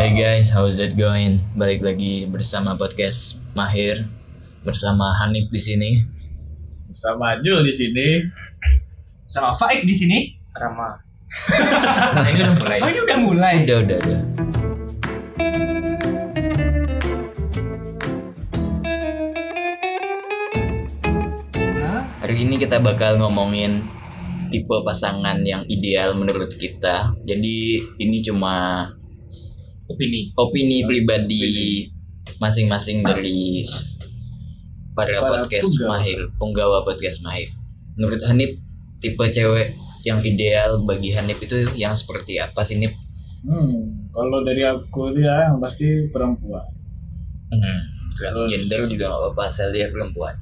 Hey guys, how's it going? Balik lagi bersama podcast Mahir bersama Hanif di sini. Sama Jul di sini. sama Faik di sini. Rama. Nah, ini udah mulai. Oh ini udah mulai. Udah, udah, udah. Hari ini kita bakal ngomongin tipe pasangan yang ideal menurut kita. Jadi ini cuma Opini. opini pribadi masing-masing dari para, Para podcast punggawa. mahir, punggawa podcast mahir. Menurut Hanif, tipe cewek yang ideal bagi Hanif itu yang seperti apa sih Nip? Hmm, kalau dari aku dia yang pasti perempuan. Hmm, transgender juga gak apa-apa asal dia perempuan.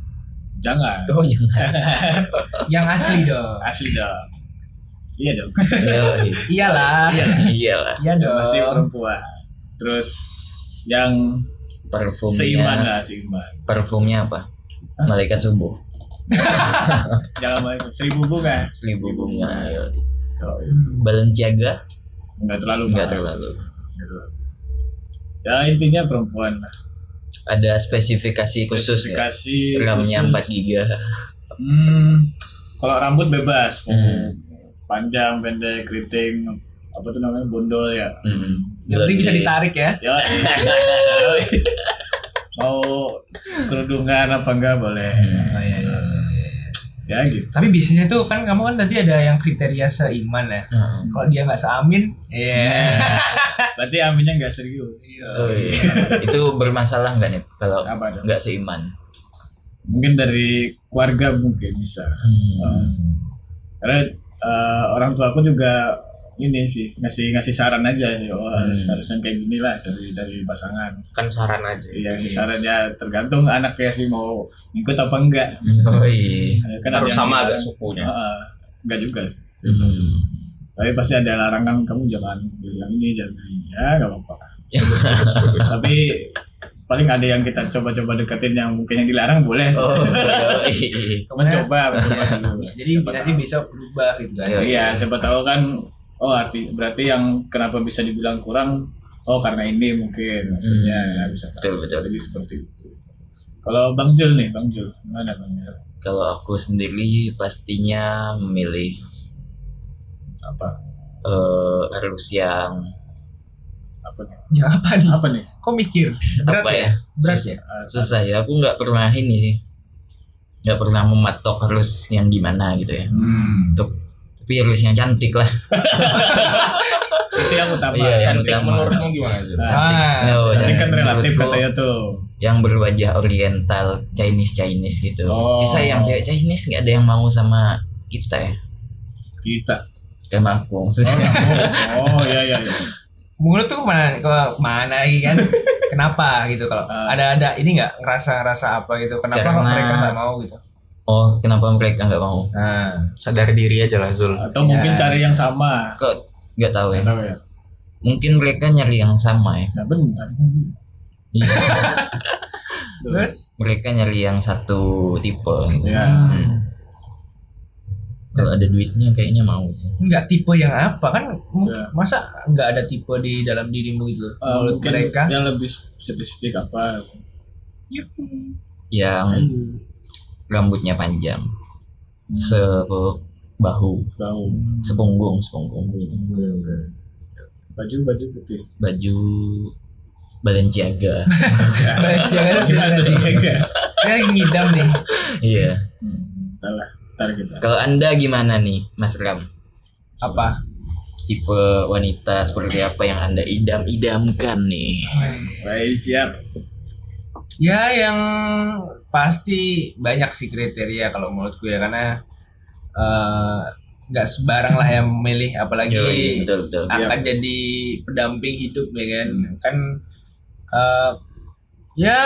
Jangan. Oh jangan. Yang asli dong. Asli dong. Iya dong. Yoi. Iyalah. Iyalah. Iya Yang dong. pasti perempuan. Terus yang Parfumnya, seiman lah, seiman. parfumnya apa? Malaikat subuh, Jangan main seribu bunga. seribu bunga. yoi. Oh, Balenciaga Enggak terlalu enggak mahal. terlalu. Nggak terlalu. Ya intinya perempuan lah. Ada spesifikasi khusus nggak? Spesifikasi RAM-nya khusus. 4 giga. Hmm, kalau rambut bebas, Hmm. panjang, pendek, keriting, apa tuh namanya bondol ya. Hmm. Yang penting bisa ditarik ya. Ya. mau kerudungan apa enggak boleh. Hmm. Oh, iya, iya. Ya gitu. Tapi biasanya tuh kan kamu kan tadi ada yang kriteria seiman ya. Hmm. Kalau dia nggak seamin, iya. Berarti aminnya enggak serius. Oh, iya. itu bermasalah nggak nih kalau nggak seiman? Mungkin dari keluarga mungkin bisa. Hmm. Karena eh, orang tua aku juga ini sih ngasih ngasih saran aja sih. Oh, harus Hmm. harusnya kayak gini lah cari cari pasangan. Kan saran aja. Iya, ngasih saran ya tergantung anaknya sih mau ikut apa enggak. Oh iya. Kan Harus sama bilang, agak sukunya. "Ah, enggak juga sih. Hmm. Tapi pasti ada larangan kamu jangan pilih yang ini jangan ya nggak apa-apa. Ya. Tapi paling ada yang kita coba-coba deketin yang mungkin yang dilarang boleh. Oh, mencoba, mencoba dulu. Jadi Siapa nanti bisa berubah gitu kan. Iya. Iya, siapa tahu kan. Oh arti berarti yang kenapa bisa dibilang kurang? Oh karena ini mungkin maksudnya Hmm. ya, bisa tahu. Betul, betul. Jadi seperti itu. Kalau Bang Jul nih, Bang Jul, mana Bang Jul? Kalau aku sendiri pastinya memilih Apa? eh, harus yang Apa nih? Ya apa nih? Apa nih? Kok mikir? Berat apa ya? ya? Berat Susah. ya? Ah, Susah ya. Aku nggak pernah ini sih. Nggak pernah mematok harus yang gimana gitu ya. Hmm. Untuk tapi yang cantik lah. Itu yang utama. Iya, yang Cantik utama. menurutmu gimana? Nah, Ah, Oh, Jadi cantik kan relatif katanya tuh. Yang berwajah oriental, Chinese Chinese gitu. Oh. Bisa yang cewek Chinese nggak ada yang mau sama kita ya. Kita. Sama aku Oh, maksudnya. oh, oh iya iya. iya. menurut tuh ke mana? Ke mana lagi kan? Kenapa gitu kalau Ah. ada ada ini nggak ngerasa ngerasa apa gitu? Kenapa Karena- mereka nggak mau gitu? Oh, kenapa mereka nggak mau? Nah, Sadar diri aja lah Zul. Atau mungkin Ya. cari yang sama. Kok nggak tahu ya? Nggak tahu ya. Mungkin mereka nyari yang sama ya. Nah benar. Iya. terus mereka nyari yang satu tipe gitu. Ya. Hmm. Kalau ada duitnya kayaknya mau sih. nggak tipe yang apa kan? Ya. Masa nggak ada tipe di dalam dirimu gitu? Eh, Menurut mungkin mereka? yang lebih spesifik apa? Yuhu. Yang rambutnya panjang, sebahu, Tahu. sepunggung, sepunggung. Baju baju putih. Baju Balenciaga. Gimana nih? Dia lagi ngidam nih. iya. Hmm, Ntar lah, ntar kita. Kalau Anda gimana nih, Mas Ram? Apa? Tipe wanita seperti apa yang Anda idam-idamkan nih? Baik siap. Ya yang pasti banyak sih kriteria kalau menurutku ya karena eh, nggak sembarang lah yang memilih apalagi Yoi, betul betul. akan jadi pendamping hidup ya kan kan eh, ya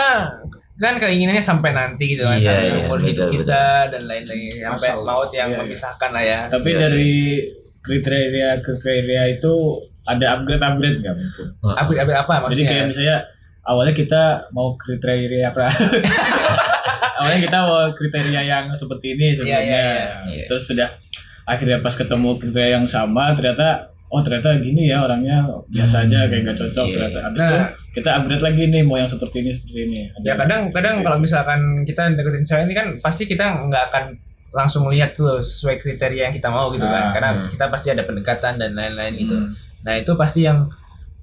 kan keinginannya sampai nanti gitu kan Iya, sampai iya, seumur hidup betul, kita dan lain-lain sampai Masya Allah. maut yang Iya, iya. memisahkan lah ya Tapi Iya, dari kriteria ke kriteria itu ada upgrade upgrade nggak mungkin? upgrade upgrade apa Jadi maksudnya kayak misalnya awalnya kita mau kriteria apa? awalnya kita mau kriteria yang seperti ini sebelumnya. Iya, iya, iya. Terus sudah akhirnya pas ketemu kriteria yang sama ternyata oh ternyata gini ya orangnya biasa Hmm, aja kayak gak cocok iya. ternyata habis Nah. itu kita upgrade lagi nih mau yang seperti ini seperti ini Ada Ya kadang-kadang kalau misalkan kita deketin cewek ini kan pasti kita nggak akan langsung lihat tuh sesuai kriteria yang kita mau gitu kan. Ah, Karena hmm. kita pasti ada pendekatan dan lain-lain gitu. Hmm. Nah itu pasti yang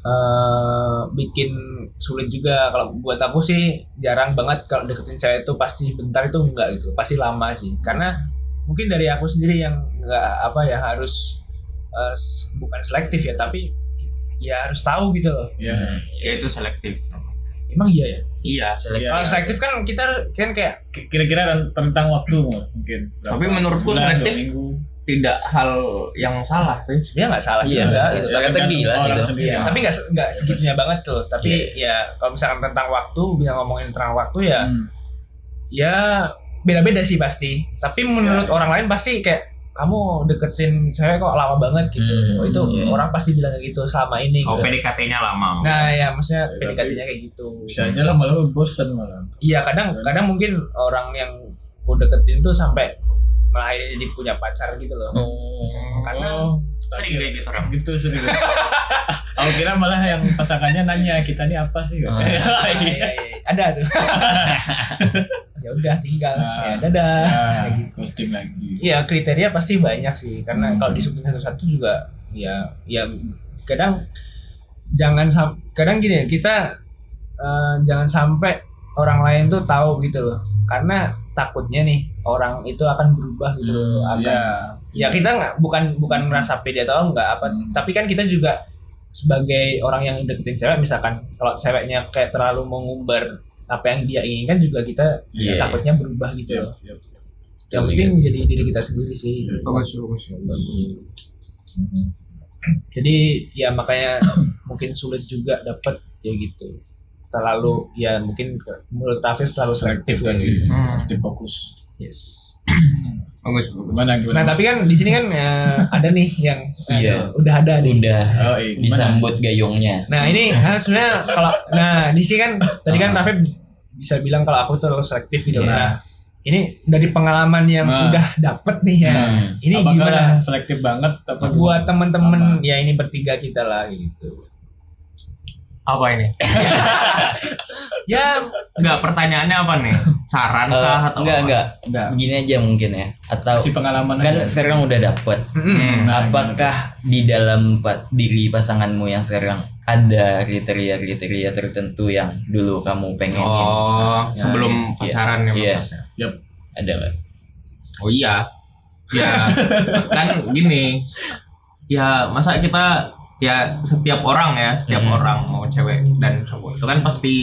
eh, bikin sulit juga kalau buat aku sih jarang banget kalau deketin cewek itu pasti bentar itu enggak gitu pasti lama sih karena mungkin dari aku sendiri yang nggak apa ya harus eh, s- bukan selektif ya tapi ya harus tahu gitu loh ya Hmm, Ya itu selektif. emang iya ya Iya. Selektif. Iya. kalau selektif kan kita kan kayak kira-kira rentang waktu mungkin? Tapi menurutku selektif minggu. Tidak hal yang salah sih. sebenarnya nggak salah Iya, juga iya. gitu. Strategi lah orang itu. sendiri. Iya, tapi nggak nggak segitunya banget tuh. Tapi Iya. ya kalau misalkan tentang waktu, bisa ngomongin tentang waktu ya, Hmm. ya beda-beda sih pasti. Tapi menurut Ya. orang lain pasti kayak kamu deketin cewek kok lama banget gitu. Hmm, Oh, itu iya. orang pasti bilang kayak gitu selama ini. Oh gitu. PDKT-nya lama. Nah ya maksudnya Ya, PDKT-nya kayak gitu. bisa aja lah malah bosen malah Iya kadang kadang mungkin orang yang aku deketin tuh sampai malah akhirnya jadi punya pacar gitu loh. Oh. Karena sering kayak gitu kan. gitu sering aku kira malah yang pasangannya nanya kita ini apa sih Ah. iya, iya, ada tuh. ya udah tinggal. Ah. Ya dadah. Nah, gitu. posting lagi Iya kriteria pasti banyak sih karena Hmm. kalau disuppin satu-satu juga ya ya kadang jangan sam kadang gini ya, kita eh, jangan sampai orang lain tuh tahu gitu loh karena takutnya nih orang itu akan berubah gitu loh Hmm, akan ya kita nggak bukan bukan Hmm. merasa pede atau enggak apa Hmm. tapi kan kita juga sebagai orang yang deketin cewek misalkan kalau ceweknya kayak terlalu mengumbar apa yang dia inginkan juga kita Iya. takutnya berubah gitu Iya, loh iya. yang penting jadi diri kita sendiri sih Bagus bagus. jadi ya makanya mungkin sulit juga dapat ya gitu terlalu ya mungkin menurut Hafiz terlalu selektif tadi. Hmm. Selektif fokus. Yes. Bagus bagus. gimana gimana? Nah tapi kan di sini kan eh, ada nih yang eh, Iya. udah ada nih. Udah. Oh, iya, disambut gayungnya. nah ini ah, sebenarnya kalau nah di sini kan tadi kan Hafiz bisa bilang kalau aku terlalu selektif gitu. Iya. nah ini dari pengalaman yang Nah. udah dapet nih ya. Hmm. ini Apakah gimana? selektif banget? Apa buat temen-temen ya ini bertiga kita lah gitu Apa ini? ya Enggak pertanyaannya apa nih? Saran Eh, kah atau enggak apa? enggak enggak begini aja mungkin ya atau si pengalaman kan aja. sekarang udah dapet Hmm. Nah, apakah di dalam diri pasanganmu yang sekarang ada kriteria-kriteria tertentu yang dulu kamu pengenin Oh, sebelum iya. pacaran ya Iya. maksudnya. Yap. ada nggak Oh iya. Ya, kan gini. Ya, masa kita ya setiap orang ya, setiap Hmm. orang mau cewek dan cowok itu kan pasti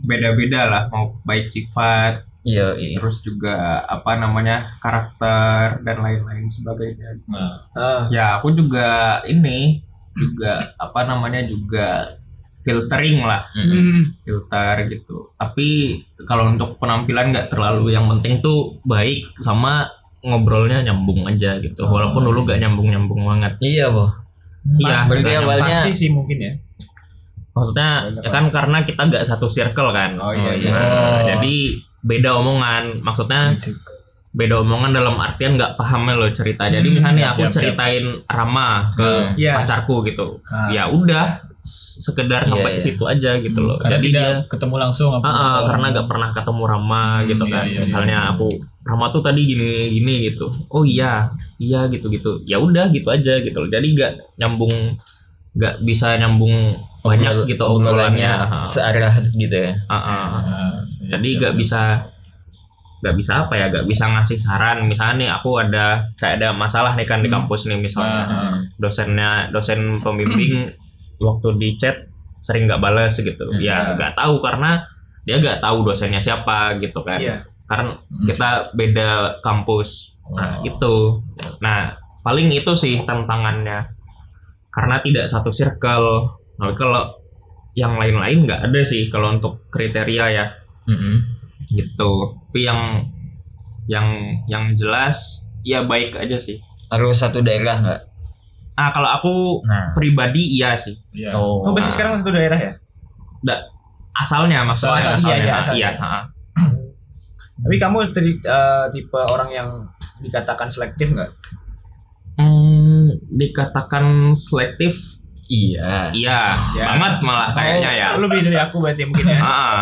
beda-beda lah, mau baik sifat, iya iya terus juga apa namanya karakter dan lain-lain sebagainya. Nah, Ah. Ya, aku juga ini juga apa namanya juga filtering lah, Mm-mm. filter gitu. Tapi kalau untuk penampilan nggak terlalu yang penting tuh baik sama ngobrolnya nyambung aja gitu. Oh, Walaupun dulu gak nyambung-nyambung banget. iya boh Iya, berarti nggak nyambung. awalnya pasti sih mungkin ya maksudnya ya kan karena kita gak satu circle kan. Oh, iya, iya. Nah, Oh. jadi beda omongan. Maksudnya beda omongan dalam artian nggak pahamnya loh cerita. Jadi misalnya Yap, aku ceritain Rama ke Hmm. Iya. pacarku gitu. Ah. Ya udah sekedar Iya, sampai iya. situ aja gitu loh. karena Jadi dia ketemu langsung apa Ah, ah, karena nggak pernah ketemu Rama Hmm, gitu iya, kan. iya, Misalnya iya. aku Rama tuh tadi gini gini gitu. Oh iya, iya gitu gitu. Ya udah gitu aja gitu loh. Jadi nggak nyambung nggak bisa nyambung banyak Obrol- gitu obrolannya. Ah, searah gitu ya ah, ah. Nah, Jadi iya, nggak iya. bisa nggak bisa apa ya nggak bisa ngasih saran misalnya nih aku ada kayak ada masalah nih kan di Hmm. kampus nih misalnya Ah, ah. dosennya dosen pembimbing waktu di chat sering nggak balas gitu. Hmm. ya nggak tahu karena dia nggak tahu dosennya siapa gitu kan. Iya. karena Hmm. kita beda kampus. Nah Oh. itu nah paling itu sih tantangannya. Karena tidak satu circle. Nah kalau yang lain-lain nggak ada sih kalau untuk kriteria ya. Mm-mm. gitu. Tapi yang yang yang jelas ya baik aja sih. Harus satu daerah nggak ah kalau aku nah pribadi iya sih Iya. oh, Oh berarti Nah. sekarang satu daerah ya? asalnya maksudnya Oh, asal- asalnya iya, iya, iya, asalnya. Tapi kamu eh, tipe orang yang dikatakan selektif nggak? Hmm, dikatakan selektif, Iya. iya Ya. banget malah kayaknya ya. Oh, lebih dari aku berarti mungkin ya. Ah,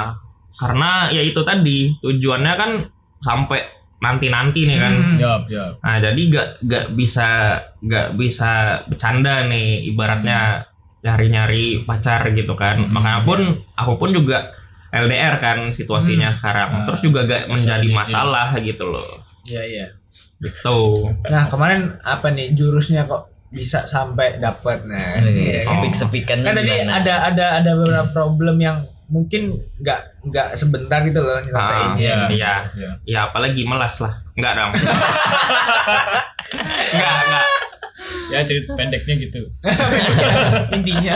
karena ya itu tadi tujuannya kan sampai nanti-nanti nih kan. Hmm. Jawab, jawab. Nah, jadi gak gak bisa gak bisa bercanda nih ibaratnya nyari-nyari pacar gitu kan. Hmm, Makanya pun aku pun juga LDR kan situasinya sekarang. Ah, Terus juga gak menjadi masalah gitu loh. Iya, iya. Gitu. Nah, kemarin apa nih jurusnya kok bisa sampai dapat nah. Iya, iya. Sepik-sepikannya Kan tadi ada ada ada beberapa problem yang mungkin nggak nggak sebentar gitu loh nyelesain Ah, ya. Iya. Iya. Ya apalagi melas lah. Enggak dong. enggak, enggak. Ya cerita pendeknya gitu. Intinya.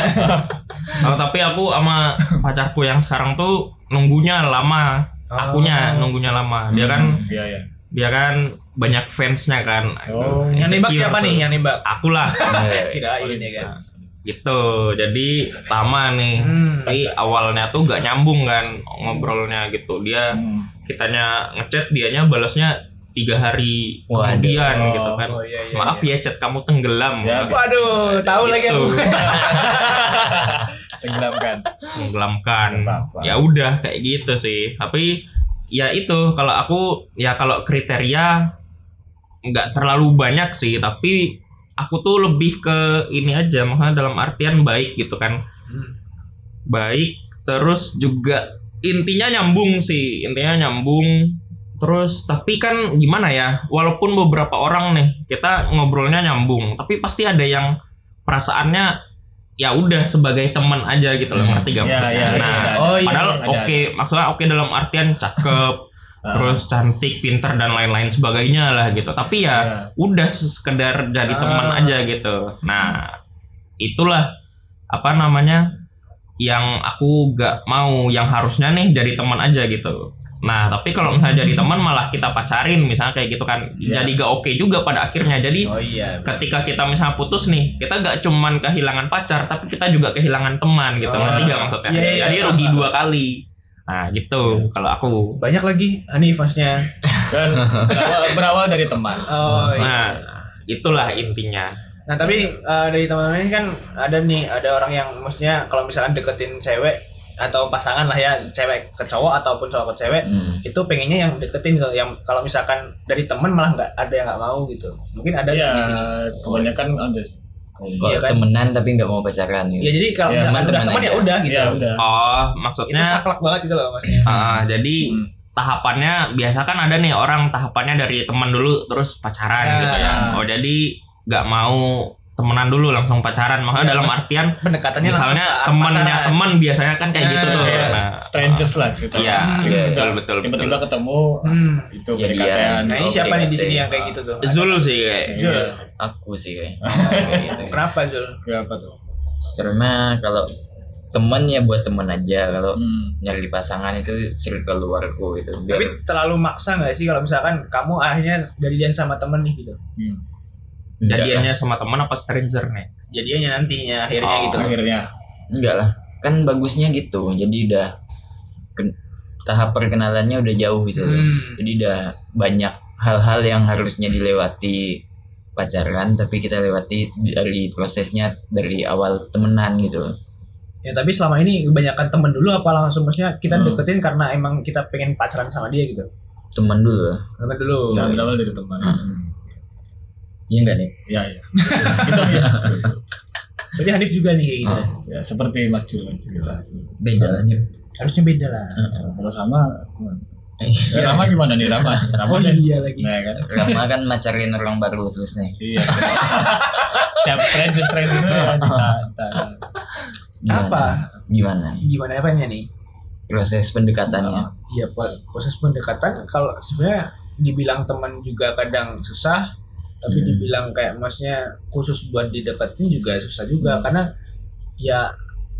Oh, tapi aku sama pacarku yang sekarang tuh nunggunya lama. Akunya Oh. nunggunya lama. Dia kan Iya, iya. dia kan banyak fansnya kan. Oh, yang nembak siapa tuh. nih yang nembak? Aku lah Iya. Kirain ya kan. Gitu. Jadi lama nih. Hmm. Tapi awalnya tuh gak nyambung kan ngobrolnya gitu. Dia Hmm. kitanya ngechat dianya balasnya tiga hari Waduh. kemudian Oh. gitu kan. Oh iya iya. Maaf ya chat kamu tenggelam. Ya, Waduh, tahu lagi aku. Gitu. Tenggelamkan. tenggelamkan. Ya udah kayak gitu sih. Tapi ya itu kalau aku ya kalau kriteria nggak terlalu banyak sih, tapi aku tuh lebih ke ini aja, makanya dalam artian baik gitu kan. Hmm. Baik, terus juga intinya nyambung sih, intinya nyambung. Terus tapi kan gimana ya, walaupun beberapa orang nih kita ngobrolnya nyambung, tapi pasti ada yang perasaannya ya udah sebagai teman aja gitu loh, Hmm. ngerti gak Iya, maksudnya? iya, nah, iya, padahal ada, oke, maksudnya oke dalam artian cakep, Ah. terus cantik, pinter dan lain-lain sebagainya lah gitu. Tapi ya Iya. udah sekedar jadi Ah. teman aja gitu. Nah, itulah apa namanya yang aku gak mau yang harusnya nih jadi teman aja gitu. Nah, tapi kalau misalnya jadi teman malah kita pacarin misalnya kayak gitu kan. Iya. Jadi gak oke juga pada akhirnya. Jadi Oh iya. ketika kita misalnya putus nih, kita gak cuman kehilangan pacar, tapi kita juga kehilangan teman gitu. Oh, Ngerti gak maksudnya? iya, iya, Jadi paham, rugi dua kali. Nah, gitu kalau aku. Banyak lagi Hanif maksudnya. Kan berawal, berawal dari teman. Oh iya. Nah, itulah intinya. Nah tapi eh, dari teman-teman ini kan ada nih ada orang yang maksudnya kalau misalkan deketin cewek atau pasangan lah ya cewek ke cowok ataupun cowok ke cewek Hmm. itu pengennya yang deketin gitu yang kalau misalkan dari teman malah nggak ada yang nggak mau gitu mungkin ada Iya, di sini kebanyakan ada. Kalau Iya kan? temenan tapi nggak mau pacaran ya gitu. jadi kalau misalkan udah teman teman ya udah gitu Iya, udah. Oh, itu maksudnya saklek banget gitu loh maksudnya ah, jadi Hmm. tahapannya biasa kan ada nih orang tahapannya dari teman dulu terus pacaran Ya. gitu ya. Oh, jadi nggak mau temenan dulu langsung pacaran. Makanya Ya, dalam mas- artian pendekatannya misalnya temennya pacaran. teman biasanya kan kayak Ya, gitu tuh. Kayak Nah, strangers lah gitu. Iya, Hmm. betul Iya. betul betul. Tiba-tiba ketemu Hmm. itu Jadian. pendekatan. nah ini siapa nih di sini yang kayak gitu tuh Zul sih kayak. Iya. Aku sih kayak. kayak gitu. kenapa Zul Kenapa tuh? Karena kalau temen ya buat temen aja. Kalau Hmm. nyari pasangan itu circle luarku itu. Biar tapi terlalu maksa nggak sih kalau misalkan kamu akhirnya jadian sama temen nih gitu Hmm. Jadiannya sama teman apa stranger nih? jadiannya nantinya akhirnya Oh. gitu Akhirnya. Enggak lah. Kan bagusnya gitu. Jadi udah ken- tahap perkenalannya udah jauh gitu. loh. Hmm. Jadi udah banyak hal-hal yang harusnya dilewati pacaran tapi kita lewati dari prosesnya dari awal temenan gitu. Ya tapi selama ini kebanyakan temen dulu apa langsung maksudnya kita Hmm. deketin karena emang kita pengen pacaran sama dia gitu. Temen dulu. Temen dulu. Ya, dari teman. Hmm. Iya enggak nih? Ya, ya. Gitu, ya. Berarti Hanif juga nih kayak gitu. Oh. Ya, seperti Mas Jul kan cerita. Beda lah nih. Harusnya beda lah. Heeh. Kalau sama, ya, Rama gimana nih Rama? Rama Oh iya lagi. nah, kan? Rama kan macarin orang baru terus nih. Iya. Siap dicata. Gimana? Apa? Gimana? Gimana apanya nih? Proses pendekatannya. Iya proses pendekatan kalau sebenarnya dibilang teman juga kadang susah, tapi Hmm. dibilang kayak maksudnya khusus buat dideketin juga susah juga karena ya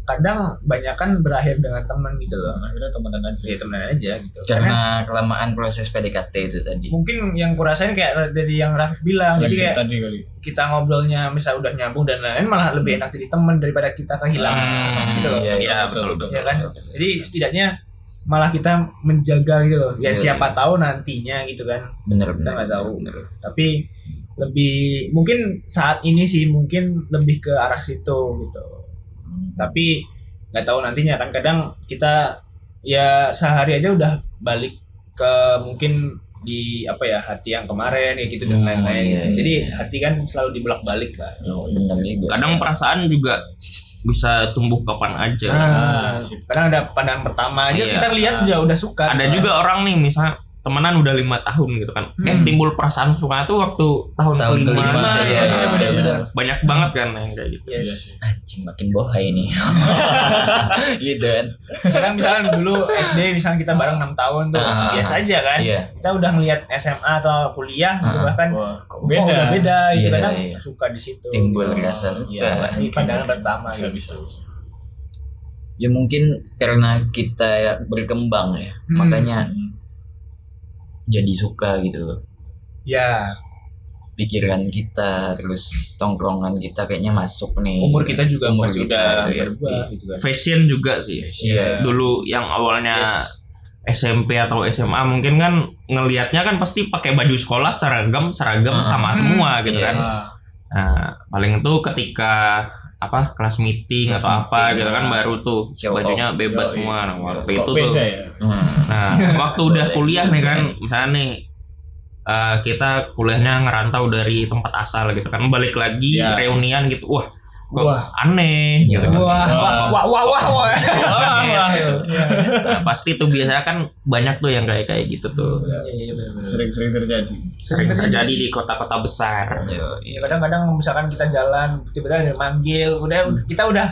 kadang banyak kan berakhir dengan teman gitu loh. Akhirnya temenan aja. Ya temenan aja gitu. Karena kelamaan proses PDKT itu tadi. mungkin yang kurasain kayak dari yang Rafif bilang jadi Sedikit kayak tadi kali. kita ngobrolnya misal udah nyambung dan lain-lain malah lebih enak jadi teman daripada kita kehilangan Hmm, sosok gitu loh iya, Iya, betul betul. ya kan jadi setidaknya malah kita menjaga gitu loh ya Iya, siapa tahu nantinya gitu kan Bener Kita bener. nggak tahu. bener. tapi lebih mungkin saat ini sih mungkin lebih ke arah situ gitu tapi nggak tahu nantinya kan kadang kita ya sehari aja udah balik ke mungkin di apa ya hati yang kemarin ya gitu dan Hmm, lain-lain iya, gitu. iya, jadi iya. hati kan selalu dibelak balik lah Oh, juga. kadang perasaan juga bisa tumbuh kapan aja nah, kadang ada pandangan pertama aja Iya. kita lihat ya udah suka ada juga orang nih misalnya temenan udah lima tahun gitu kan eh Hmm. timbul perasaan suka tuh waktu tahun, tahun kelima, kelima ya, iya, ya, benar, benar. banyak banget kan yang kayak gitu yes. Iya sih. Anjing makin bohai nih. gitu kan. kadang misalnya dulu SD misalnya kita bareng enam tahun tuh Ah. biasa aja kan Iya. kita udah ngelihat SMA atau kuliah gitu Ah. bahkan Wah, beda. udah beda gitu Iya, kadang iya. suka di situ Timbul Gitu. rasa suka. iya pasti pandangan pertama Bisa, gitu. bisa, bisa. Ya mungkin karena kita berkembang ya, Hmm. makanya jadi suka gitu loh. ya Pikiran kita terus tongkrongan kita kayaknya masuk nih. umur kita juga Umur masih kita, udah iya. berubah gitu kan fashion juga sih Iya. dulu yang awalnya Yes. SMP atau SMA mungkin kan ngelihatnya kan pasti pakai baju sekolah seragam seragam Ah. sama semua gitu Iya. kan Ah, nah paling itu ketika apa kelas meeting Kelas atau apa meeting, gitu kan ah. baru tuh Show bajunya bebas Yoi. semua nah, waktu kok itu tuh ya? Hmm. Nah, waktu udah kuliah nih kan, misalnya nih eh, kita kuliahnya ngerantau dari tempat asal gitu kan, balik lagi Ya. reunian gitu, wah, kok Wah. aneh Ya. gitu kan. wah wah wah wah wah wah Wah, Nah, pasti tuh biasanya kan banyak tuh yang kayak kayak gitu tuh, Iya, iya. Sering-sering terjadi. sering terjadi di kota-kota besar. Ya, iya. kadang-kadang misalkan kita jalan tiba-tiba ada manggil udah udah- kita udah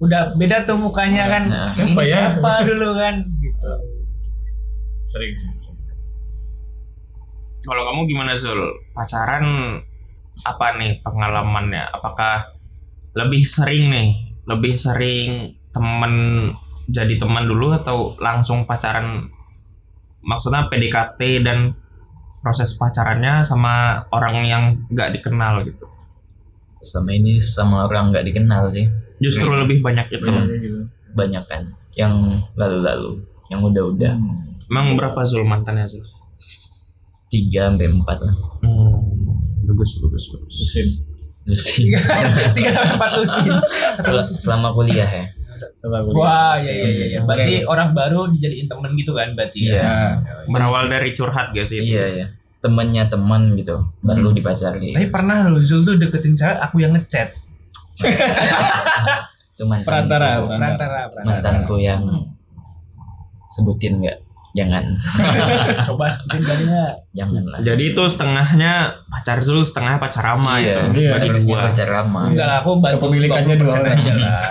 udah beda tuh mukanya kan Nah, Ini siapa ya? siapa dulu kan gitu Sering sih. Kalau kamu gimana Zul? Pacaran apa nih pengalamannya? Apakah lebih sering nih, lebih sering temen jadi teman dulu atau langsung pacaran? Maksudnya PDKT dan proses pacarannya sama orang yang nggak dikenal gitu. Selama ini sama orang nggak dikenal sih. Justru lebih banyak itu. Hmm. Banyak kan. Yang lalu-lalu. Yang udah-udah. Emang berapa Zul mantannya Zul? Tiga sampai empat lah. Hmm, bagus bagus bagus. Susin. Lusin. tiga sampai empat lusin satu Sel- lusin selama kuliah ya. Wah iya iya iya iya. berarti Oke. orang baru dijadiin temen gitu kan berarti Iya. ya Berawal dari curhat gak sih? itu? Iya ya. Temennya teman gitu. Baru dipacari. tapi pernah loh Zul tuh deketin cewek aku yang ngechat Itu. Perantara, perantara. perantara perantara Mantanku yang sebutin nggak? Jangan. coba sebutin tadinya Jangan lah. Jadi itu setengahnya pacar Zul, setengah pacar Rama Iya, itu. iya, Bagi dua. pacar lama. enggak lah aku bantu Kepemilikannya 20% dua orang. aja lah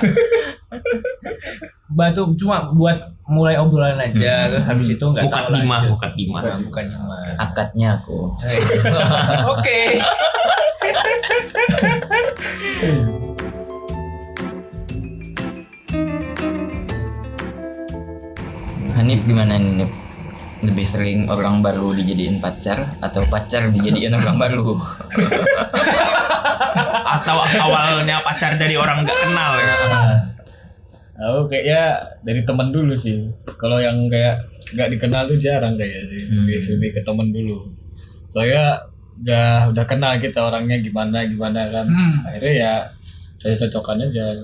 bantu cuma buat mulai obrolan aja Hmm. terus habis itu nggak Bukan tahu Dima, lanjut. bukan Dima. bukan bukan Dima Akadnya aku. oke Hanif gimana nih Nip? Lebih sering orang baru dijadiin pacar atau pacar dijadiin orang baru? Atau awalnya pacar dari orang nggak kenal ya. Aku kayaknya dari teman dulu sih. Kalau yang kayak nggak dikenal tuh jarang kayak sih. Hmm. Lebih, lebih ke teman dulu. Soalnya udah udah kenal kita orangnya gimana gimana kan. Hmm. Akhirnya ya saya cocokan aja.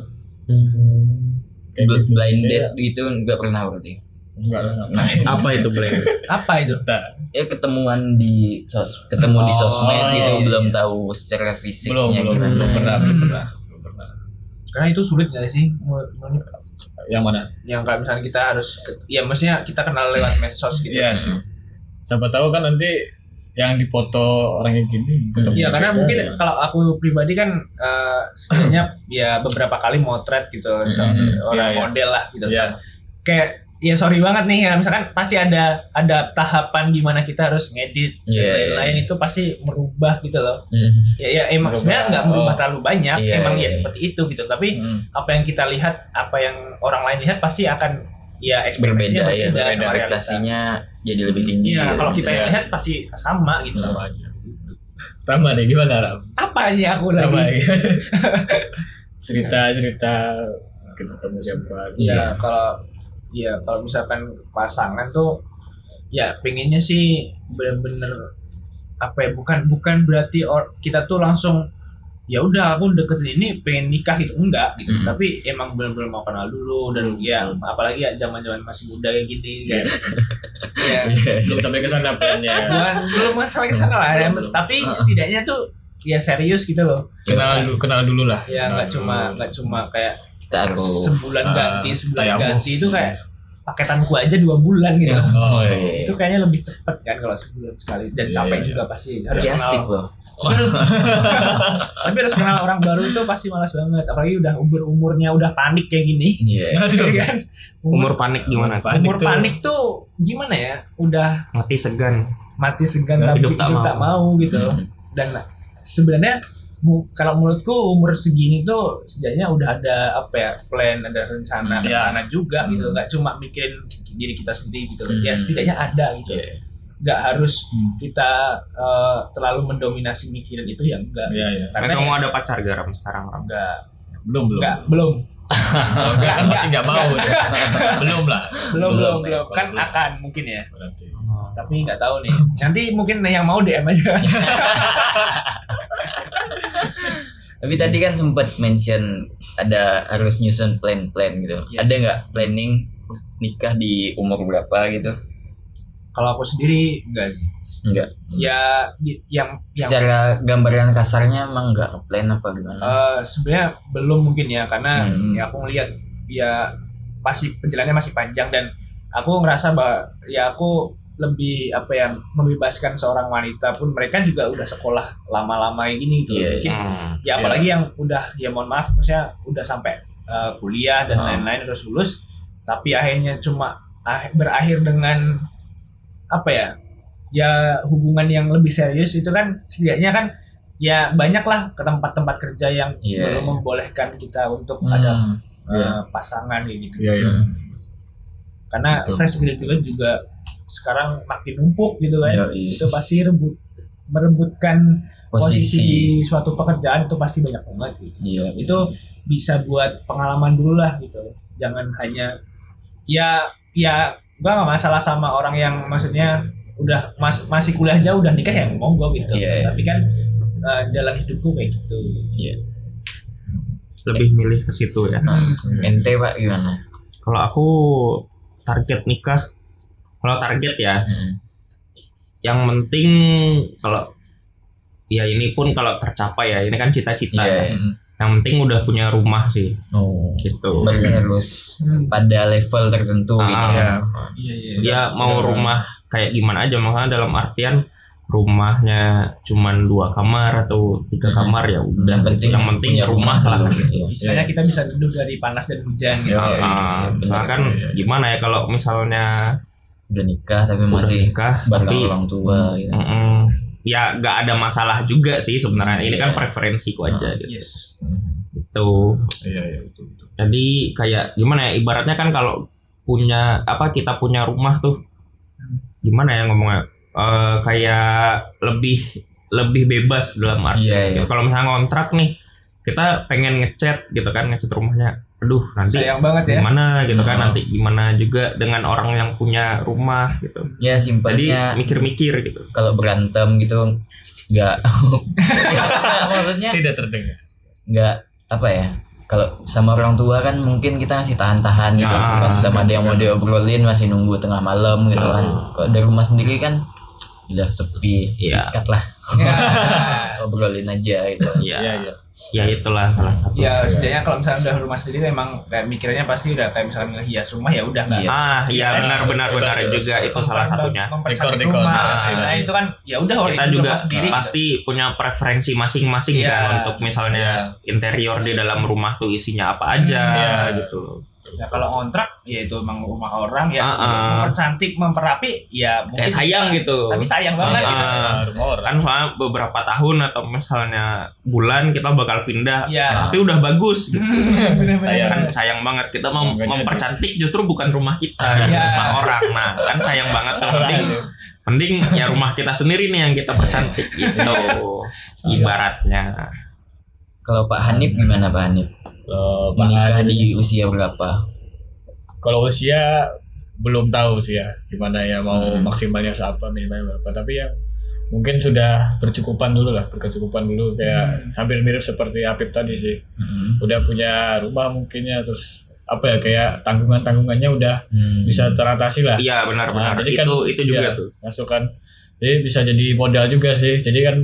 Kayak Bl- gitu. Blind Kayak- date gitu nggak pernah berarti? Enggak lah ngapain. Apa itu Blake? apa itu Enggak. Ya ketemuan di sos, ketemu di Oh, sosmed iya, gitu iya, belum iya. tahu secara belum fisiknya belum gimana. belum pernah belum Hmm. pernah belum pernah. karena itu sulit nggak sih Yang mana? yang kayak misalnya kita harus ya maksudnya kita kenal lewat medsos gitu Iya sih. Siapa tahu kan nanti yang dipoto orangnya gini. ketemu Iya karena kita. mungkin kalau aku pribadi kan eh, sebenarnya ya beberapa kali motret gitu so- Hmm, orang iya, iya. model lah gitu. Iya. Kayak ya sorry banget nih ya misalkan pasti ada ada tahapan di mana kita harus ngedit dan Iya, iya, lain-lain itu pasti merubah gitu loh. Hmm. Ya ya emang Merubah, sebenarnya nggak merubah oh. terlalu banyak, Iya, emang iya, ya iya. seperti itu gitu. Tapi Hmm. apa yang kita lihat, apa yang orang lain lihat pasti akan ya ekspektasinya berbeda ya berbeda ekspektasinya jadi lebih tinggi Iya, gitu. kalau kita yang lihat pasti sama gitu. sama aja. Rama deh gimana Ram? Apa ini aku Rama lagi? cerita cerita ketemu siapa? Ya kalau ya kalau misalkan pasangan tuh ya pengennya sih bener-bener apa ya bukan bukan berarti or, kita tuh langsung ya udah aku deketin ini pengen nikah gitu. Enggak gitu. Hmm. tapi emang benar-benar mau kenal dulu dan ya apalagi ya zaman-zaman masih muda kayak gini kan. Ya. Belum sampai ke sana plannya bukan belum sampai ke sana lah ya. Belum, belum. tapi setidaknya tuh ya serius gitu loh. Kenal dulu kenal dulu lah. Ya nggak cuma nggak cuma kayak Taruh. sebulan Ah, ganti sebulan tayamu. ganti itu kayak paketanku aja dua bulan gitu oh, iya. iya. itu kayaknya lebih cepet kan kalau sebulan sekali dan Iya, capek iya. juga pasti harus Tapi asik kenal loh. tapi harus kenal orang baru itu pasti malas banget apalagi udah umur umurnya udah panik kayak gini Iya. Aduh. Iya kan Umur panik gimana? Panik umur tuh. panik tuh gimana ya udah Mati segan. mati segan tapi hidup hidup, tak tak mau gitu Hmm. dan sebenarnya kalau menurutku umur segini tuh setidaknya udah ada apa ya plan ada rencana Hmm. ke Ya. sana juga gitu Hmm. nggak cuma mikirin diri kita sendiri gitu Hmm. ya setidaknya ada gitu Iya. nggak harus Hmm. kita eh, terlalu mendominasi mikirin itu ya enggak Iya, iya. Kan karena kamu ya ada pacar garam sekarang, Ram. enggak belum belum enggak belum enggak kan masih nggak mau belum lah belum Belum, belum ya, belum kan belum. akan mungkin ya berarti tapi nggak tahu nih nanti mungkin yang mau DM aja Tapi tadi kan sempat mention ada harus nyusun plan-plan gitu. Yes. Ada nggak planning nikah di umur berapa gitu? kalau aku sendiri enggak sih Enggak. ya y- yang yang Secara gambaran kasarnya emang nggak plan apa gimana? eh, sebenarnya belum mungkin ya karena Hmm. ya aku ngelihat ya pasti perjalanannya masih panjang dan aku ngerasa bahwa ya aku lebih apa ya membebaskan seorang wanita pun mereka juga udah sekolah lama-lama gini gitu Iya, mungkin Hmm. ya apalagi yang udah ya mohon maaf maksudnya udah sampai eh, kuliah dan Ah. lain-lain terus lulus tapi akhirnya cuma ah- berakhir dengan apa ya ya hubungan yang lebih serius itu kan setidaknya kan ya banyak lah ke tempat-tempat kerja yang Iya. belum membolehkan kita untuk Hmm, ada iya. eh, pasangan gitu iya iya Hmm. karena Betul. fresh graduate juga sekarang makin numpuk gitu kan Yoi. itu pasti rebut merebutkan posisi, posisi. di suatu pekerjaan itu pasti banyak banget gitu. Iya. itu bisa buat pengalaman dulu lah gitu jangan hanya ya ya gua nggak masalah sama orang yang maksudnya udah mas- masih kuliah jauh udah nikah ya monggo gitu Iya, iya. tapi kan eh, dalam hidupku kayak gitu Lebih milih ke situ ya. Nah, ente pak gimana? Kalau aku target nikah, kalau target ya, Hmm. yang penting kalau ya ini pun kalau tercapai ya, ini kan cita-cita. Iya. ya. Yang penting udah punya rumah sih, Oh. gitu. Baru harus Hmm. pada level tertentu Ah, gitu ya. iya. iya iya Dia mau udah. rumah kayak gimana aja, makanya dalam artian rumahnya cuman dua kamar atau tiga Hmm. kamar ya udah. Yang penting yang penting punya rumah lah. dulu, iya. istilahnya kita bisa neduh dari panas dan hujan gitu Iya, iya, ah. iya, misalnya kan iya, iya. gimana ya kalau misalnya Udah nikah tapi udah masih nikah bareng tapi orang tua gitu. mm-mm, ya nggak ada masalah juga sih sebenarnya ini kan Iya. preferensiku aja Ah, gitu. yes Itu iya iya betul betul jadi kayak gimana ya ibaratnya kan kalau punya apa kita punya rumah tuh gimana ya ngomongnya Eh, kayak lebih lebih bebas dalam arti Iya, iya. kalau misalnya ngontrak nih kita pengen ngecat gitu kan ngecat rumahnya aduh nanti sayang banget ya. gimana gitu kan Hmm. nanti gimana juga dengan orang yang punya rumah gitu. Ya simpelnya mikir-mikir gitu. kalau berantem gitu nggak. Maksudnya tidak terdengar. nggak apa ya kalau sama orang tua kan mungkin kita masih tahan-tahan gitu. Pas sama ada yang mau diobrolin masih nunggu tengah malam gitu kan. Ah. kalau dari rumah sendiri kan udah sepi Iya. sikat lah. Ya, obrolin aja gitu. Ya iya iya. Ya itulah salah satu ya setidaknya kalau misalnya udah rumah sendiri emang kayak mikirnya pasti udah kayak misalnya ngehias rumah ya udah nggak Iya. ah iya Iya, benar benar benar juga. itu salah satunya. Dekor-dekor, rumah. Dekorasi nah lagi. itu kan ya udah kita itu juga rumah sendiri. pasti punya preferensi masing-masing Iya. kan untuk misalnya interior di dalam rumah tuh isinya apa aja Iya. gitu ya kalau ngontrak ya itu emang rumah orang ya Ah, ah. mempercantik memperapi ya mungkin kayak sayang gitu tapi sayang banget Ah, gitu. kan soalnya beberapa tahun atau misalnya bulan kita bakal pindah Iya. tapi udah bagus gitu. Bener-bener. Sayang. kan sayang banget kita jadi. mempercantik justru bukan rumah kita Iya. rumah orang nah kan sayang banget tuh mending mending ya rumah kita sendiri nih yang kita percantik gitu ibaratnya kalau Pak Hanif gimana Pak Hanif Pak menikah di usia berapa kalau usia belum tahu sih ya gimana ya mau Hmm. maksimalnya seapa minimalnya berapa tapi yang mungkin sudah bercukupan dulu lah berkecukupan dulu kayak Hmm. hampir mirip seperti Apip tadi sih Mm. udah punya rumah mungkinnya terus apa ya kayak tanggungan tanggungannya udah Hmm. bisa teratasi lah Iya benar-benar. Nah, jadi itu kan itu juga iya. tuh. masukan jadi bisa jadi modal juga sih jadi kan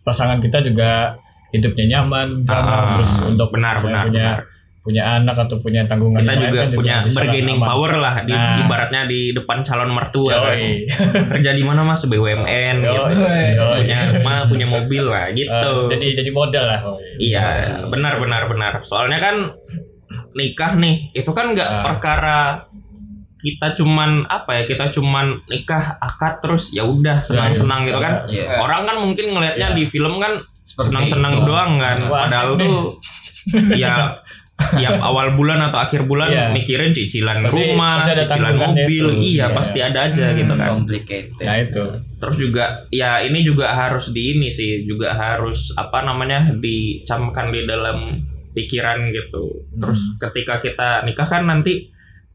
pasangan kita juga hidupnya nyaman Ah, nyaman terus untuk benar benar punya benar. punya anak atau punya tanggungan Kita juga kan punya bargaining aman. power lah di Nah. ibaratnya di depan calon mertua kan. Yoi. Kerja di mana Mas BUMN gitu. Yoi. Yoi. Punya rumah, punya mobil lah gitu. Ah, jadi jadi modal lah Oh, Iya, benar benar benar. Soalnya kan nikah nih, itu kan nggak Ah. perkara kita cuman apa ya? Kita cuman nikah akad terus ya udah senang-senang gitu kan. Iya. Orang kan mungkin ngelihatnya Iya. di film kan senang-senang doang kan. Wah, Padahal tuh ya tiap awal bulan atau akhir bulan Iya. mikirin cicilan Pasti- rumah, pasti ada cicilan tanggungannya mobil, itu. iya Iya. pasti ada aja gitu kan. complicated. nah itu Terus juga ya ini juga harus di ini sih, juga harus apa namanya dicamkan di dalam pikiran gitu. Terus Hmm. ketika kita nikah kan nanti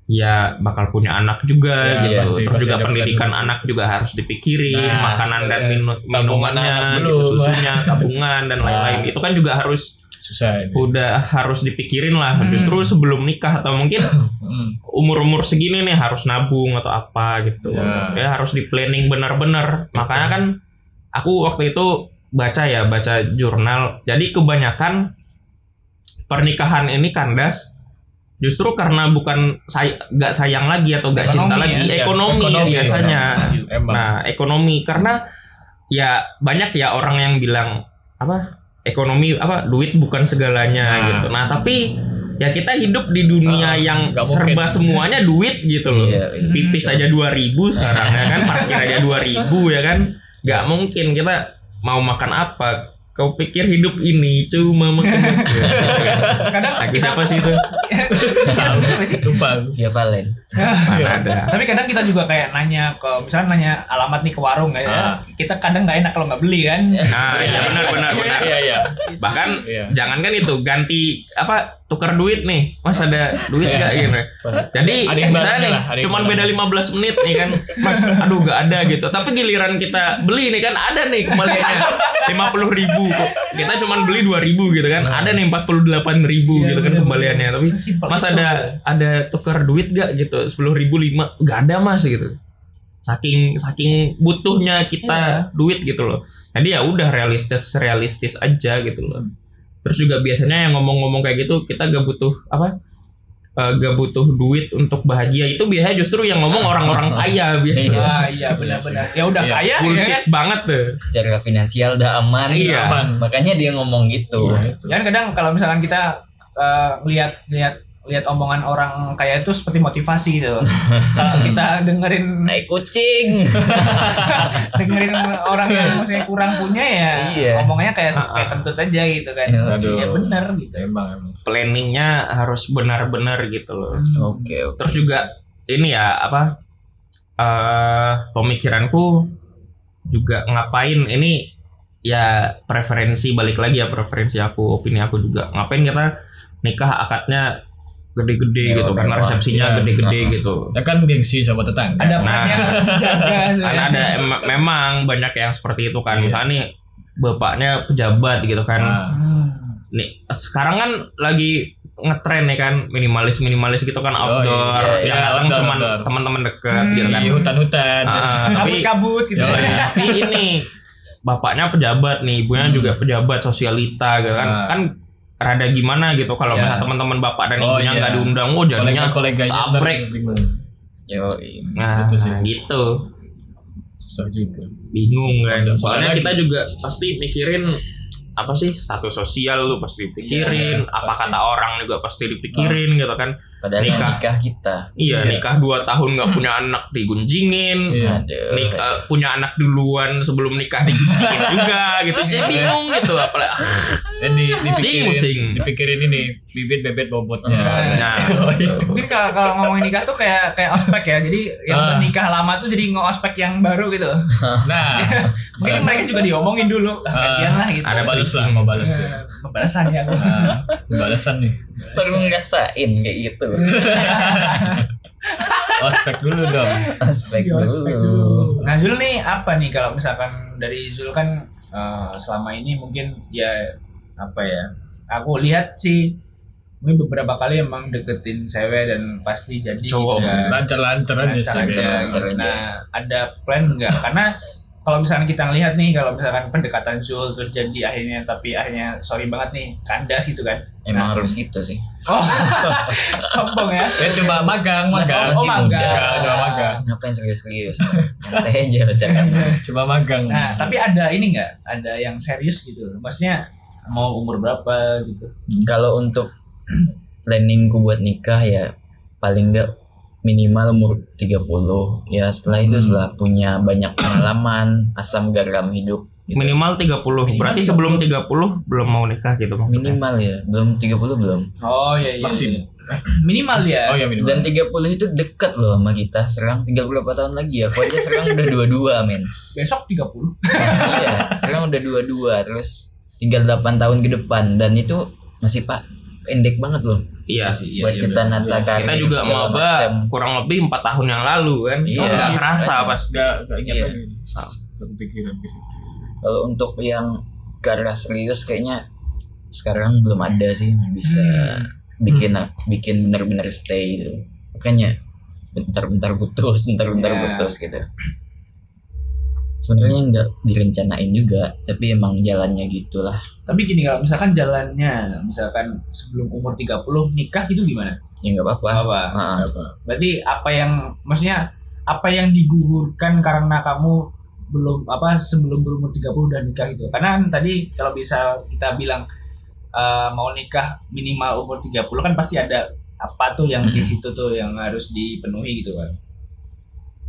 ya bakal punya anak juga Ya, gitu. pasti- Terus pasti juga pendidikan plan. anak juga harus dipikirin, Nah, makanan dan iya. minu- minumannya, gitu, susunya, tabungan dan Nah. lain-lain. Itu kan juga harus susah ini udah harus dipikirin lah. Hmm. Justru sebelum nikah atau mungkin Hmm. umur-umur segini nih harus nabung atau apa gitu. Ya. Ya, harus di planning benar-benar. Makanya kan aku waktu itu baca ya, baca jurnal. Jadi kebanyakan pernikahan ini kandas justru karena bukan say nggak sayang lagi atau nggak cinta Ekonomi lagi, ya. ekonomi, Ekonomi, biasanya. emang Nah, ekonomi karena ya banyak ya orang yang bilang apa ekonomi apa duit bukan segalanya Nah. gitu. Nah, tapi ya kita hidup di dunia Ah, yang serba mungkin. semuanya duit gitu loh. Iya, iya. Pipis aja 2000 sekarang ya kan, parkir aja 2000 ya kan. Nggak mungkin kita mau makan apa. Kau pikir hidup ini cuma makan Kadang Lagi siapa sih itu? Siapa sih? lupa Via Valen. Mana ada. Tapi kadang kita juga kayak nanya ke misalnya nanya alamat nih ke warung kayak Ah. kita kadang nggak enak kalau nggak beli kan. Nah, iya benar benar benar. iya iya Bahkan iya jangankan itu ganti apa tukar duit nih. Mas ada duit gak gitu jadi Ada yang misalnya barunya nih cuman beda 15 menit nih kan. Mas aduh gak ada gitu. Tapi giliran kita beli nih kan ada nih kembaliannya. 50 ribu kok. Kita cuman beli 2 ribu gitu kan. Ada nih 48 ribu Iya, gitu kan kembaliannya. Tapi mas ada ada tukar duit gak gitu? 10 ribu lima gak ada mas gitu. Saking saking butuhnya kita duit gitu loh. Jadi ya udah realistis realistis aja gitu loh terus juga biasanya yang ngomong-ngomong kayak gitu kita gak butuh apa eh, gak butuh duit untuk bahagia itu biasanya justru yang ngomong orang-orang kaya biasanya Ah iya benar-benar. Ya udah Iya. kaya ya bullshit banget tuh Secara finansial udah aman. Iya. aman. Makanya dia ngomong gitu. Iya, itu. Kan kadang kalau misalkan kita eh, lihat lihat lihat omongan orang kaya itu seperti motivasi gitu. kalau kita dengerin Naik kucing. dengerin orang yang maksudnya kurang punya ya Iya. omongannya kayak kayak ah. kentut aja gitu kan. Aduh. Iya benar gitu. emang emang planningnya harus benar-benar gitu loh Oke, oke. terus juga ini ya apa eh pemikiranku juga ngapain ini ya preferensi balik lagi ya preferensi aku opini aku juga ngapain kita nikah akadnya gede-gede Mewah, gitu karena resepsinya Iya. gede-gede Nah, gitu ya kan gengsi sama tetangga Ada Nah. sebenarnya. ada em- memang banyak yang seperti itu kan Iya. misalnya nih bapaknya pejabat gitu kan Nah, Hmm. nih sekarang kan lagi ngetren ya kan minimalis minimalis gitu kan Oh, outdoor iya, iya. yang datang Outdoor, cuman teman-teman deket Hmm. gitu kan di hutan-hutan Ah, tapi kabut-kabut gitu. Iya. tapi ini bapaknya pejabat nih ibunya Hmm. juga pejabat sosialita gitu kan Nah. kan rada gimana gitu kalau Iya. misalnya teman-teman bapak dan Oh, ibunya iya. nggak diundang oh jadinya kolega-koleganya sabrek. Yo, nah Gitu sih. gitu susah juga bingung kan Ada soalnya lagi. kita juga pasti mikirin apa sih status sosial lu pasti dipikirin Iya, apa pasti. kata orang juga pasti dipikirin gitu kan Padahal Nikah. nikah, kita. iya, Iya. nikah dua tahun nggak punya anak digunjingin Iya. Aduh. Nik, eh, punya anak duluan sebelum nikah digunjingin juga gitu jadi Iya. bingung gitu apalagi dan di, dipikirin Pusing-pusing. dipikirin ini bibit bebet bobotnya nah Mungkin kalau, kalau ngomongin nikah tuh kayak kayak ospek ya. Jadi yang Ah. udah nikah lama tuh jadi nge-ospek yang baru gitu. nah Mungkin mereka juga diomongin dulu. Ah. Gantian lah gitu. Ada balas lah mau balas ya. Eh, Pembalasan ya. Nah, pembalasan nih Baru ngerasain kayak gitu. ospek dulu dong aspek ospek dulu. dulu. Nah Zul nih apa nih kalau misalkan dari Zul kan eh, selama ini mungkin ya apa ya? Aku lihat sih mungkin beberapa kali emang deketin cewek dan pasti jadi Cowok. ya. lancar-lancar aja sih Lancar lancar gitu. aja. Nah ada plan nggak? Karena kalau misalkan kita ngelihat nih kalau misalkan pendekatan Zul terus jadi akhirnya tapi akhirnya sorry banget nih kandas gitu kan? Emang Nah. harus gitu sih. Oh sombong ya? ya coba magang magang Oh, Masih magang. muda. coba magang Ngapain serius-serius? Santai aja pacaran. coba magang Nah, tapi ada ini nggak? Ada yang serius gitu. Maksudnya mau umur berapa gitu? Kalau untuk planningku buat nikah ya paling enggak minimal umur 30 ya setelah itu Hmm. setelah punya banyak pengalaman asam garam hidup gitu. Minimal 30. Berarti Minimal sebelum 30 belum mau nikah gitu maksudnya. minimal ya belum 30 belum Oh iya iya. Maksim. iya. Minimal ya. oh ya minimal dan 30 itu dekat loh sama kita serang tinggal berapa tahun lagi ya aku aja serang udah dua-dua men Besok 30. iya serang udah dua-dua terus tinggal 8 tahun ke depan dan itu masih pak pendek banget loh Iya. Sih, buat iya, kita nata Iya, karir Kita juga maba macam. kurang lebih empat tahun yang lalu kan. Iya. Oh, nggak kerasa pas. Gak, gak ingat Iya. kepikiran Kalau untuk yang arah serius kayaknya sekarang belum ada sih yang bisa Hmm. bikin bikin benar-benar stay gitu. Makanya bentar-bentar putus, bentar-bentar Ya. putus gitu. Sebenarnya nggak direncanain juga, tapi emang jalannya gitulah. Tapi gini kalau misalkan jalannya, misalkan sebelum umur 30 nikah itu gimana? Ya nggak apa-apa. Apa? Apa Berarti apa yang maksudnya apa yang digugurkan karena kamu belum apa sebelum berumur 30 udah nikah itu. Karena tadi kalau bisa kita bilang eh, mau nikah minimal umur 30 kan pasti ada apa tuh yang di Mm-mm. situ tuh yang harus dipenuhi gitu kan.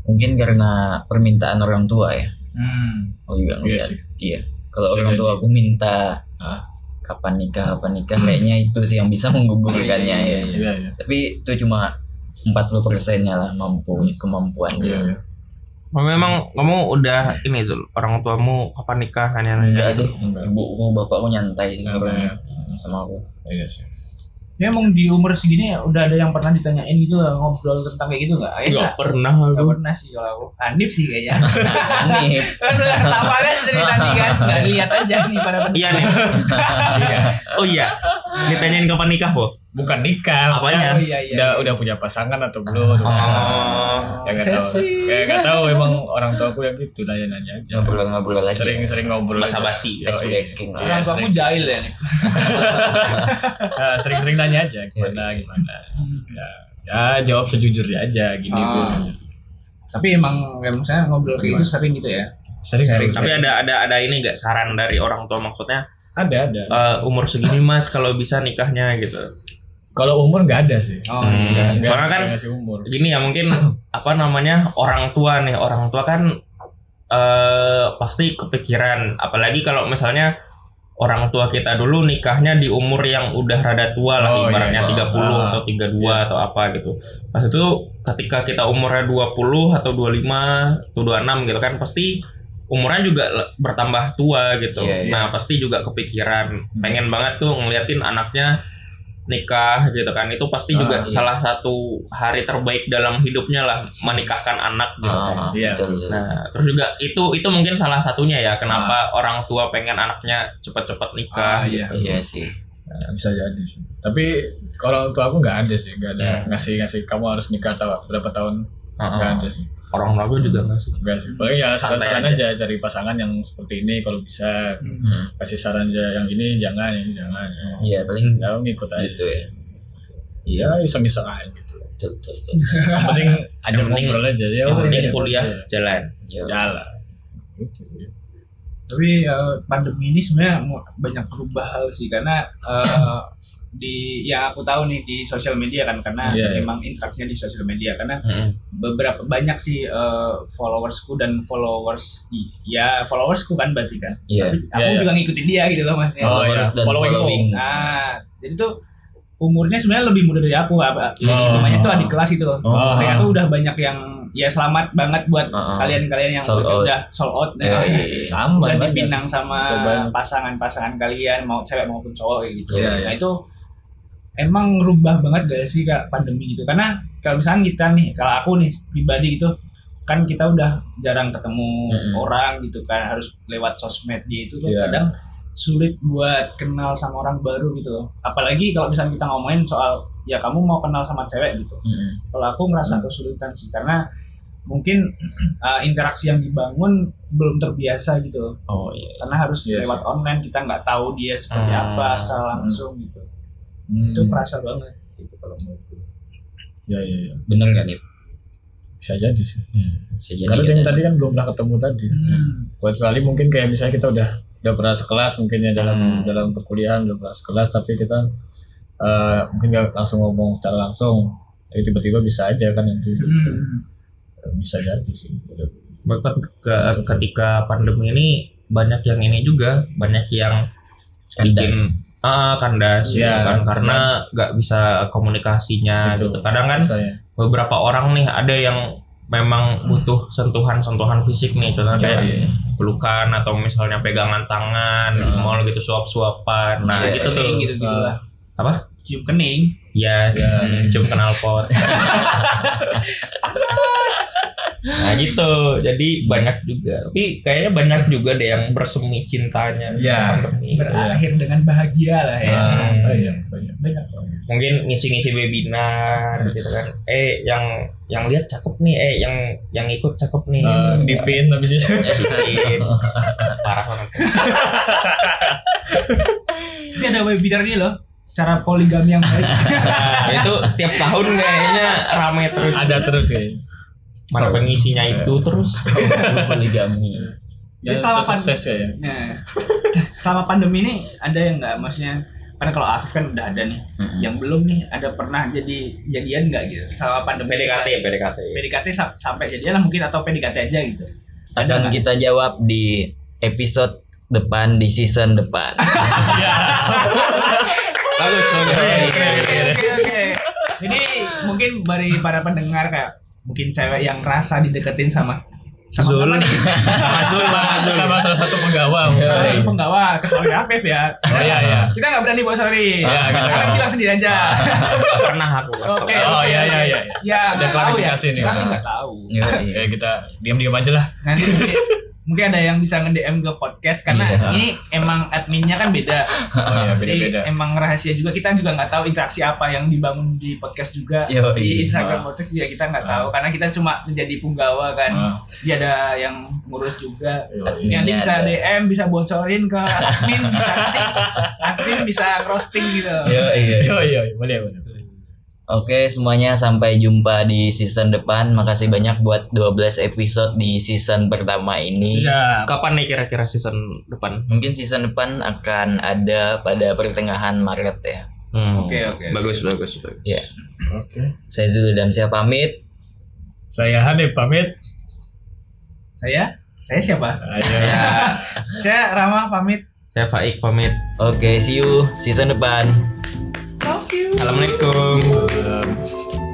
Mungkin karena permintaan orang tua ya. Hmm. Oh juga iya ngeliat. sih Iya. Kalau orang tua aku minta Ah. kapan nikah, kapan nikah, kayaknya itu sih yang bisa menggugurkannya Iya, iya, ya. iya iya tapi itu cuma 40 persennya lah mampu kemampuan iya iya Oh, memang kamu udah ini Zul, orang tuamu kapan nikah nanya-nanya enggak gitu. sih ibuku bapakku nyantai sih ya. sama aku iya sih Ya emang di umur segini udah ada yang pernah ditanyain gitu lah, ngobrol tentang kayak gitu nggak? Eh, Enggak pernah Gak aku. pernah sih kalau aku. Hanif sih kayaknya. aneh kan udah ketawa kan dari tadi kan. Nggak lihat aja nih pada Iya nih. iya Oh iya. Ditanyain kapan nikah, Po? Bukan nikah Apanya? Oh iya iya. udah udah punya pasangan atau belum Oh. ya nggak tahu ya nggak tahu emang orang tua aku yang gitu nanya-nanya aja ngobrol-ngobrol aja sering-sering ngobrol Basa aja. basi. Yo, ice iya. breaking lah Iya, Orang tuamu sering. jahil ya nih. Nah, sering-sering nanya aja gimana gimana ya, ya jawab sejujurnya aja gini Ah. Bu. Tapi emang ya, misalnya ngobrol kayak gitu sering gitu ya. sering Sering. sering Tapi ada ada ada ini enggak saran dari orang tua maksudnya ada ada eh, umur segini Mas kalau bisa nikahnya gitu. Kalau umur nggak ada sih Oh, Hmm. Nggak- nggak- Soalnya kan ngasih umur Gini ya mungkin apa namanya orang tua nih orang tua kan eh pasti kepikiran apalagi kalau misalnya orang tua kita dulu nikahnya di umur yang udah rada tua lah Oh, ibaratnya iya, 30 ah. atau 32 Iya. atau apa gitu. Pas itu ketika kita umurnya 20 atau 25 atau 26 gitu kan pasti umurnya juga bertambah tua gitu. Iya, iya. Nah, pasti juga kepikiran pengen banget tuh ngeliatin anaknya nikah gitu kan. Itu pasti Ah, juga iya. salah satu hari terbaik dalam hidupnya lah menikahkan anak gitu. Ah, Iya. betul, betul. Nah, terus juga itu itu mungkin salah satunya ya Ah. kenapa orang tua pengen anaknya cepet-cepet nikah. Ah, iya. iya sih Nah, bisa jadi sih tapi kalau untuk aku nggak ada sih nggak ada Hmm. ngasih ngasih kamu harus nikah atau berapa tahun. Nggak ada sih Orang tua gue juga nggak sih. nggak sih paling ya Santai saran-saran aja cari pasangan yang seperti ini kalau bisa Hmm. kasih saran aja yang ini jangan yang ini jangan iya paling ya ngikut aja gitu sih. ya iya iseng-iseng aja gitu betul betul, betul. yang penting penting- ngobrol aja ya Yang udah, penting gitu kuliah aja. jalan. Ya, jalan gitu sih Tapi eh, pandemi ini sebenarnya banyak berubah hal sih karena eh, di yang aku tahu nih di sosial media kan karena Iya, iya. memang interaksinya di sosial media karena Heeh. beberapa banyak sih eh, followersku dan followers ya followersku kan berarti kan iya Tapi aku Iya, iya. juga ngikutin dia gitu loh maksudnya Oh, Followers iya. dan Following following. nah jadi tuh umurnya sebenarnya lebih muda dari aku apa Oh. namanya tuh adik kelas itu loh Oh. mereka tuh udah banyak yang ya selamat banget buat Heeh. kalian-kalian yang Sold out. udah sold out nah, iya, iya. sama udah dipinang sama pasangan-pasangan kalian mau cewek maupun cowok kayak gitu. Iya, Nah iya. itu emang rubah banget gak sih kak pandemi gitu karena kalau misalnya kita nih kalau aku nih pribadi gitu kan kita udah jarang ketemu Mm-mm. orang gitu kan harus lewat sosmed gitu tuh Iya. kadang sulit buat kenal sama orang baru gitu loh. apalagi kalau misalnya kita ngomongin soal ya kamu mau kenal sama cewek gitu Mm-mm. kalau aku ngerasa kesulitan sih karena mungkin uh, interaksi yang dibangun belum terbiasa gitu Oh iya. karena harus Iya lewat online kita nggak tahu dia seperti Hmm. apa secara langsung gitu Hmm. itu kerasa banget gitu kalau menurutku Ya ya ya. Bener nggak nih? Bisa jadi sih. Hmm, bisa jadi. Karena yang ya. tadi kan belum pernah ketemu tadi. Kecuali mungkin kayak misalnya kita udah udah pernah sekelas mungkin ya dalam Hmm. dalam perkuliahan udah pernah sekelas tapi kita eh, mungkin nggak langsung ngomong secara langsung. Jadi tiba-tiba bisa aja kan nanti Hmm. bisa jadi sih. Bahkan ke- ketika pandemi ini banyak yang ini juga banyak yang bikin Kandas. ah kandas Iya, gitu kan karena nggak bisa komunikasinya Betul. gitu. Kadang kan Misalnya. beberapa orang nih ada yang memang butuh sentuhan-sentuhan fisik nih contohnya Iya, kayak iya. Pelukan atau misalnya pegangan tangan di Hmm. mall gitu suap-suapan nah Iya, gitu tuh Kening gitu gitu lah Apa? cium kening ya Ya. hmm, cium knalpot nah gitu jadi banyak juga tapi kayaknya banyak juga deh yang bersemi cintanya Ya. pandemi. berakhir dengan bahagia lah ya Hmm. iya, banyak. banyak mungkin ngisi-ngisi webinar gitu kan eh yang yang lihat cakep nih eh yang yang ikut cakep nih Eh, di pin habis itu. Ya, dipin. parah banget tapi ada webinar ini loh cara poligami yang baik Nah, itu setiap tahun kayaknya rame terus Ada terus kayaknya. Mana pengisinya itu terus? Poligami. Ya, Jadi selama sukses ya. nah selama pandemi ini ada yang nggak? Maksudnya kan kalau Afif kan udah ada nih. Mm-mm. yang belum nih ada pernah jadi jadian nggak gitu? Selama pandemi PDKT PDKT PDKT sa- sampai jadian lah mungkin atau PDKT aja gitu. Ada Akan kita jawab di episode depan di season depan. bagus bagus. Oke, oke, oke, oke. Jadi mungkin dari para pendengar kayak mungkin cewek yang rasa dideketin sama sama Zul. sama Zul sama Zul Sama salah satu penggawa. Salah satu penggawa kecuali Afif ya. Oh iya iya. Kita nggak berani bawa sorry. Iya, kita nggak. bilang sendiri aja. Nggak pernah aku Oke. Oh iya iya iya. Ya nggak tahu ya. klarifikasi nih. Kita sih nggak tahu. Iya, iya. Kayak kita diam-diam aja lah. Nanti mungkin, ada yang bisa nge-DM ke podcast karena Iya. ini emang adminnya kan beda. Oh iya Jadi beda-beda. emang rahasia juga kita juga nggak tahu interaksi apa yang dibangun di podcast juga Yo, di iya. Instagram podcast juga kita nggak tahu karena kita cuma menjadi punggawa kan. Ah, Dia ada yang ngurus juga. iya. Nanti bisa ada. DM, bisa bocorin ke admin, admin bisa roasting gitu. Yo, iya. Iya iya boleh boleh. Oke, semuanya sampai jumpa di season depan. Makasih banyak buat 12 episode di season pertama ini. Siap. kapan nih kira-kira season depan Mungkin season depan akan ada pada pertengahan Maret ya. Hmm. Oke, oke. bagus bagus bagus Iya. Oke. Saya Zul dan saya pamit. Saya Hanif pamit. Saya, saya siapa? Ayo. Saya Rama pamit. saya Faik pamit Oke, see you season depan. Love you. assalamualaikum Um,